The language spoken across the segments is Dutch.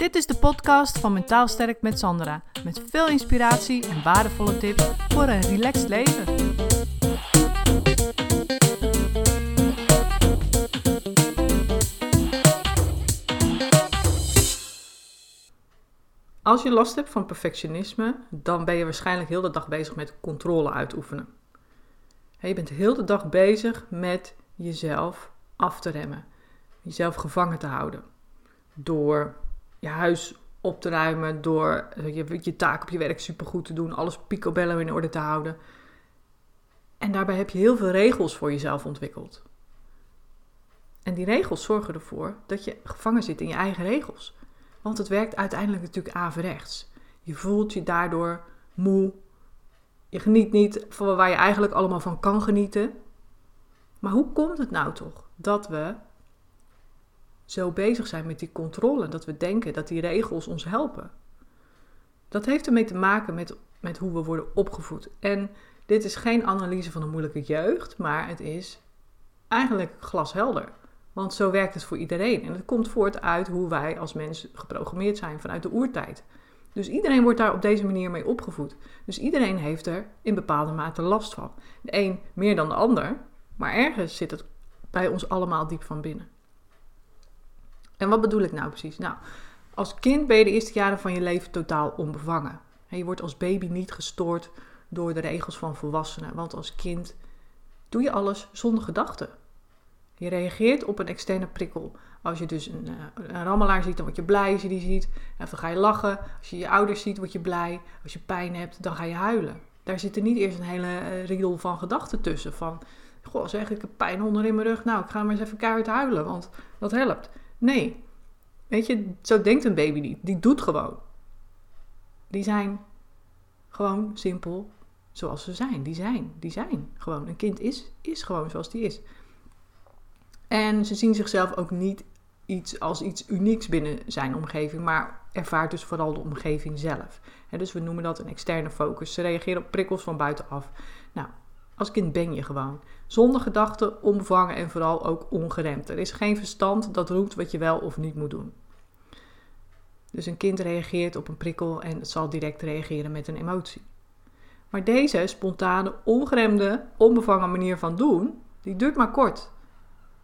Dit is de podcast van Mentaal Sterk met Sandra. Met veel inspiratie en waardevolle tips voor een relaxed leven. Als je last hebt van perfectionisme, dan ben je waarschijnlijk heel de dag bezig met controle uitoefenen. Je bent heel de dag bezig met jezelf af te remmen, jezelf gevangen te houden. Door je huis op te ruimen, door eh, je, je taak op je werk supergoed te doen, alles picobello in orde te houden. En daarbij heb je heel veel regels voor jezelf ontwikkeld. En die regels zorgen ervoor dat je gevangen zit in je eigen regels. Want het werkt uiteindelijk natuurlijk averechts. Je voelt je daardoor moe. Je geniet niet van waar je eigenlijk allemaal van kan genieten. Maar hoe komt het nou toch dat we zo bezig zijn met die controle, dat we denken dat die regels ons helpen? Dat heeft ermee te maken met, met hoe we worden opgevoed. En dit is geen analyse van een moeilijke jeugd, maar het is eigenlijk glashelder. Want zo werkt het voor iedereen. En het komt voort uit hoe wij als mens geprogrammeerd zijn vanuit de oertijd. Dus iedereen wordt daar op deze manier mee opgevoed. Dus iedereen heeft er in bepaalde mate last van. De een meer dan de ander, maar ergens zit het bij ons allemaal diep van binnen. En wat bedoel ik nou precies? Nou, als kind ben je de eerste jaren van je leven totaal onbevangen. Je wordt als baby niet gestoord door de regels van volwassenen, want als kind doe je alles zonder gedachten. Je reageert op een externe prikkel. Als je dus een, eh, een rammelaar ziet, dan word je blij als je die ziet. Of dan ga je lachen. Als je je ouders ziet, word je blij. Als je pijn hebt, dan ga je huilen. Daar zit er niet eerst een hele uh, riedel van gedachten tussen. Van, goh, zeg ik heb pijn onder in mijn rug. Nou, ik ga maar eens even keihard huilen, want dat helpt. Nee, weet je, zo denkt een baby niet. Die doet gewoon. Die zijn gewoon simpel zoals ze zijn. Die zijn, die zijn gewoon. Een kind is, is gewoon zoals die is. En ze zien zichzelf ook niet iets als iets unieks binnen zijn omgeving, maar ervaart dus vooral de omgeving zelf. dus we noemen dat een externe focus. Ze reageren op prikkels van buitenaf. Nou, als kind ben je gewoon. Zonder gedachten, onbevangen en vooral ook ongeremd. Er is geen verstand dat roept wat je wel of niet moet doen. Dus een kind reageert op een prikkel en het zal direct reageren met een emotie. Maar deze spontane, ongeremde, onbevangen manier van doen, die duurt maar kort.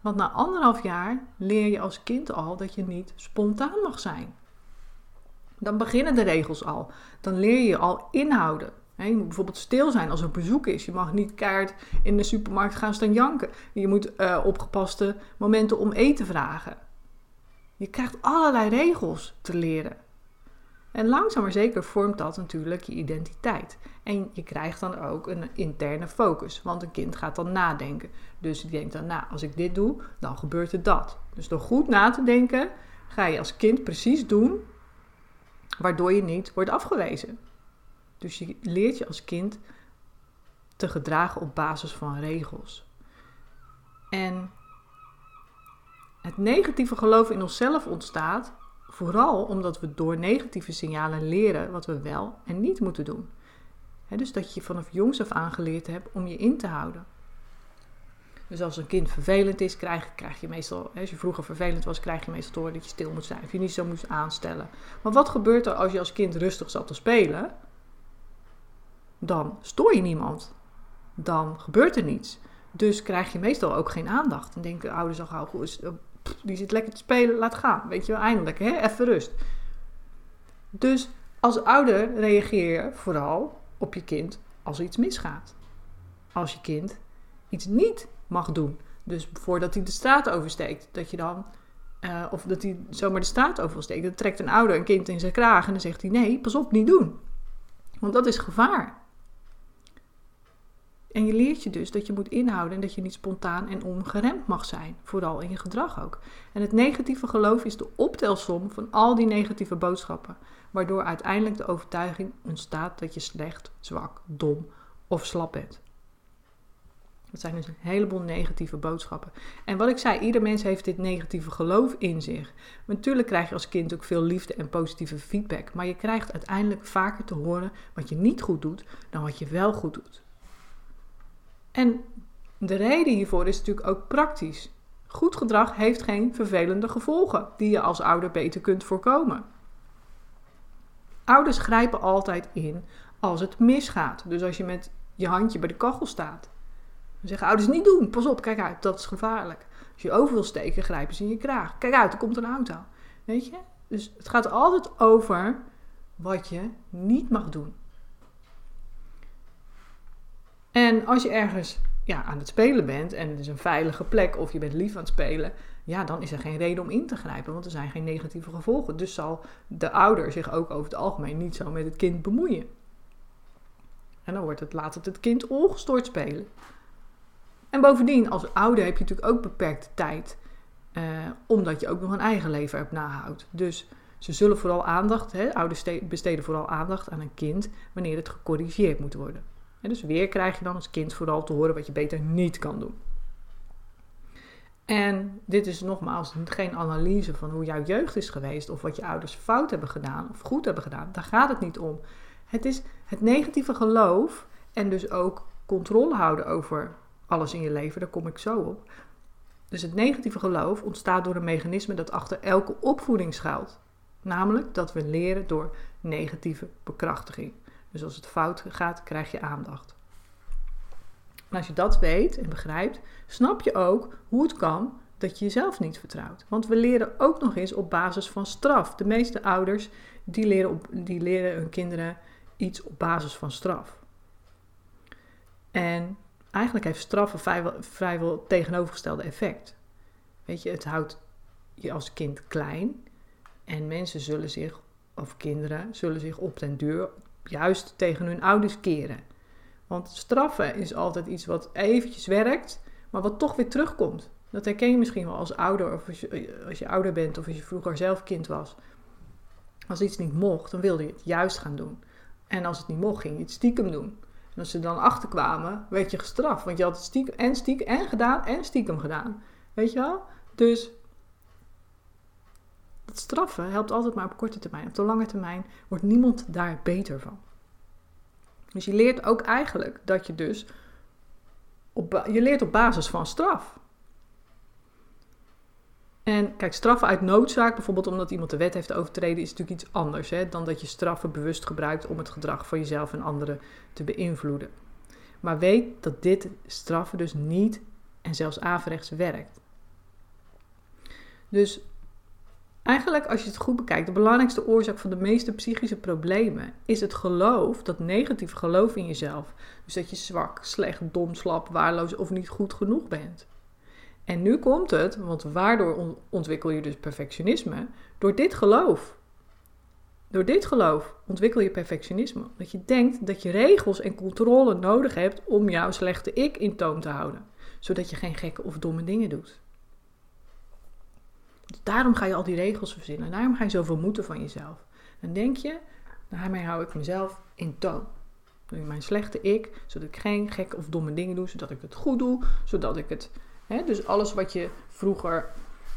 Want na anderhalf jaar leer je als kind al dat je niet spontaan mag zijn. Dan beginnen de regels al. Dan leer je al inhouden. Je moet bijvoorbeeld stil zijn als er bezoek is. Je mag niet keihard in de supermarkt gaan staan janken. Je moet uh, opgepaste momenten om eten vragen. Je krijgt allerlei regels te leren. En langzaam maar zeker vormt dat natuurlijk je identiteit. En je krijgt dan ook een interne focus, want een kind gaat dan nadenken. Dus die denkt dan, nou, als ik dit doe, dan gebeurt er dat. Dus door goed na te denken, ga je als kind precies doen waardoor je niet wordt afgewezen. Dus je leert je als kind te gedragen op basis van regels. En het negatieve geloof in onszelf ontstaat Vooral omdat we door negatieve signalen leren wat we wel en niet moeten doen. dus dat je vanaf jongs af aan geleerd hebt om je in te houden. Dus als een kind vervelend is, krijg, krijg je meestal, als je vroeger vervelend was, krijg je meestal door dat je stil moet zijn. Of je niet zo moet aanstellen. Maar wat gebeurt er als je als kind rustig zat te spelen? Dan stoor je niemand. Dan gebeurt er niets. Dus krijg je meestal ook geen aandacht. Dan denken ouders al gauw, die zit lekker te spelen, laat gaan. Weet je wel, eindelijk, hè? even rust. Dus als ouder reageer je vooral op je kind als er iets misgaat. Als je kind iets niet mag doen. Dus voordat hij de straat oversteekt, dat je dan, uh, of dat hij zomaar de straat oversteekt, dan trekt een ouder een kind in zijn kraag en dan zegt hij: Nee, pas op, niet doen. Want dat is gevaar. En je leert je dus dat je moet inhouden en dat je niet spontaan en ongeremd mag zijn, vooral in je gedrag ook. En het negatieve geloof is de optelsom van al die negatieve boodschappen, waardoor uiteindelijk de overtuiging ontstaat dat je slecht, zwak, dom of slap bent. Dat zijn dus een heleboel negatieve boodschappen. En wat ik zei, ieder mens heeft dit negatieve geloof in zich. natuurlijk krijg je als kind ook veel liefde en positieve feedback, maar je krijgt uiteindelijk vaker te horen wat je niet goed doet dan wat je wel goed doet. En de reden hiervoor is natuurlijk ook praktisch. Goed gedrag heeft geen vervelende gevolgen die je als ouder beter kunt voorkomen. Ouders grijpen altijd in als het misgaat. Dus als je met je handje bij de kachel staat. Dan zeggen ouders niet doen. Pas op, kijk uit, dat is gevaarlijk. Als je over wil steken, grijpen ze in je kraag. Kijk uit, er komt een auto. Weet je? Dus het gaat altijd over wat je niet mag doen. En als je ergens ja, aan het spelen bent en het is een veilige plek of je bent lief aan het spelen, ja, dan is er geen reden om in te grijpen, want er zijn geen negatieve gevolgen. Dus zal de ouder zich ook over het algemeen niet zo met het kind bemoeien. En dan wordt het, laat het het kind ongestoord spelen. En bovendien, als ouder heb je natuurlijk ook beperkte tijd, eh, omdat je ook nog een eigen leven hebt nahoudt. Dus ze zullen vooral aandacht, hè, ouders besteden vooral aandacht aan een kind wanneer het gecorrigeerd moet worden. Dus weer krijg je dan als kind vooral te horen wat je beter niet kan doen. En dit is nogmaals geen analyse van hoe jouw jeugd is geweest of wat je ouders fout hebben gedaan of goed hebben gedaan. Daar gaat het niet om. Het is het negatieve geloof en dus ook controle houden over alles in je leven, daar kom ik zo op. Dus het negatieve geloof ontstaat door een mechanisme dat achter elke opvoeding schuilt. Namelijk dat we leren door negatieve bekrachtiging. Dus als het fout gaat, krijg je aandacht. En als je dat weet en begrijpt, snap je ook hoe het kan dat je jezelf niet vertrouwt. Want we leren ook nog eens op basis van straf. De meeste ouders die leren, op, die leren hun kinderen iets op basis van straf. En eigenlijk heeft straffen vrijwel, vrijwel tegenovergestelde effect. Weet je, het houdt je als kind klein. En mensen zullen zich, of kinderen, zullen zich op den duur juist tegen hun ouders keren. Want straffen is altijd iets wat eventjes werkt, maar wat toch weer terugkomt. Dat herken je misschien wel als ouder, of als je, ouder bent, of als je vroeger zelf kind was. Als iets niet mocht, dan wilde je het juist gaan doen. En als het niet mocht, ging je het stiekem doen. En als ze dan achterkwamen, werd je gestraft. Want je had het stiekem en stiekem en gedaan en stiekem gedaan. Weet je wel? Dus straffen helpt altijd maar op korte termijn. Op de lange termijn wordt niemand daar beter van. Dus je leert ook eigenlijk dat je dus op, je leert op basis van straf. En kijk, straffen uit noodzaak, bijvoorbeeld omdat iemand de wet heeft overtreden, is natuurlijk iets anders hè, dan dat je straffen bewust gebruikt om het gedrag van jezelf en anderen te beïnvloeden. Maar weet dat dit straffen dus niet en zelfs averechts werkt. Dus Eigenlijk, als je het goed bekijkt, de belangrijkste oorzaak van de meeste psychische problemen is het geloof, dat negatieve geloof in jezelf. Dus dat je zwak, slecht, dom, slap, waarloos of niet goed genoeg bent. En nu komt het, want waardoor ontwikkel je dus perfectionisme? Door dit geloof. Door dit geloof ontwikkel je perfectionisme. Dat je denkt dat je regels en controle nodig hebt om jouw slechte ik in toon te houden. Zodat je geen gekke of domme dingen doet. Daarom ga je al die regels verzinnen. Daarom ga je zoveel moeten van jezelf. Dan denk je, daarmee hou ik mezelf in toon. Doe mijn slechte ik, zodat ik geen gekke of domme dingen doe, zodat ik het goed doe, zodat ik het. Hè, dus alles wat je vroeger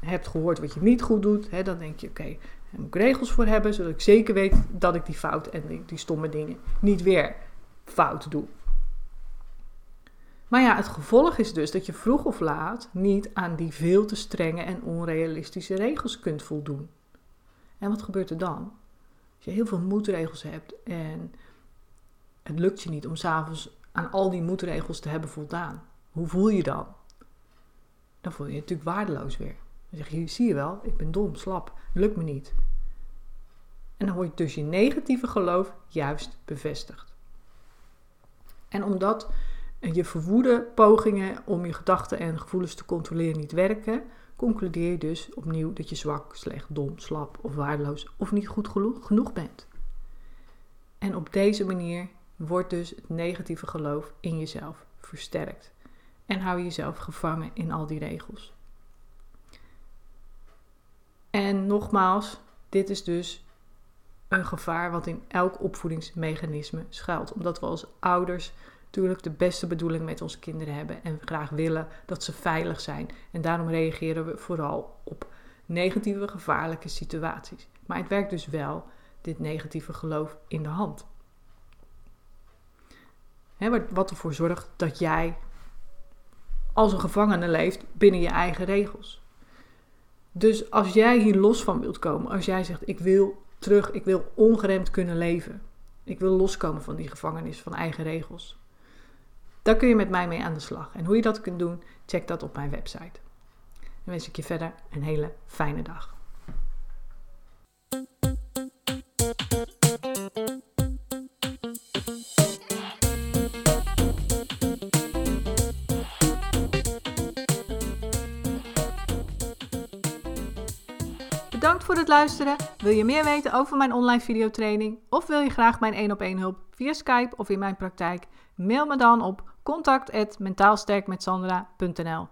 hebt gehoord, wat je niet goed doet, hè, dan denk je: oké, daar moet ik regels voor hebben, zodat ik zeker weet dat ik die fout en die stomme dingen niet weer fout doe. Maar ja, het gevolg is dus dat je vroeg of laat niet aan die veel te strenge en onrealistische regels kunt voldoen. En wat gebeurt er dan? Als je heel veel moedregels hebt en het lukt je niet om s'avonds aan al die moedregels te hebben voldaan, hoe voel je dan? Dan voel je je natuurlijk waardeloos weer. Dan zeg je, zie je wel, ik ben dom, slap, lukt me niet. En dan wordt dus je negatieve geloof juist bevestigd. En omdat je verwoede pogingen om je gedachten en gevoelens te controleren niet werken, concludeer je dus opnieuw dat je zwak, slecht, dom, slap of waardeloos of niet goed genoeg bent. En op deze manier wordt dus het negatieve geloof in jezelf versterkt. En hou je jezelf gevangen in al die regels. En nogmaals, dit is dus een gevaar wat in elk opvoedingsmechanisme schuilt. Omdat we als ouders natuurlijk de beste bedoeling met onze kinderen hebben en graag willen dat ze veilig zijn. En daarom reageren we vooral op negatieve, gevaarlijke situaties. Maar het werkt dus wel, dit negatieve geloof, in de hand. wat ervoor zorgt dat jij als een gevangene leeft binnen je eigen regels. Dus als jij hier los van wilt komen, als jij zegt: Ik wil terug, ik wil ongeremd kunnen leven. Ik wil loskomen van die gevangenis van eigen regels. Daar kun je met mij mee aan de slag. En hoe je dat kunt doen, check dat op mijn website. Dan wens ik je verder een hele fijne dag. Bedankt voor het luisteren. Wil je meer weten over mijn online videotraining of wil je graag mijn 1 op 1 hulp via Skype of in mijn praktijk? Mail me dan op contact@mentaalsterkmetsandra.nl.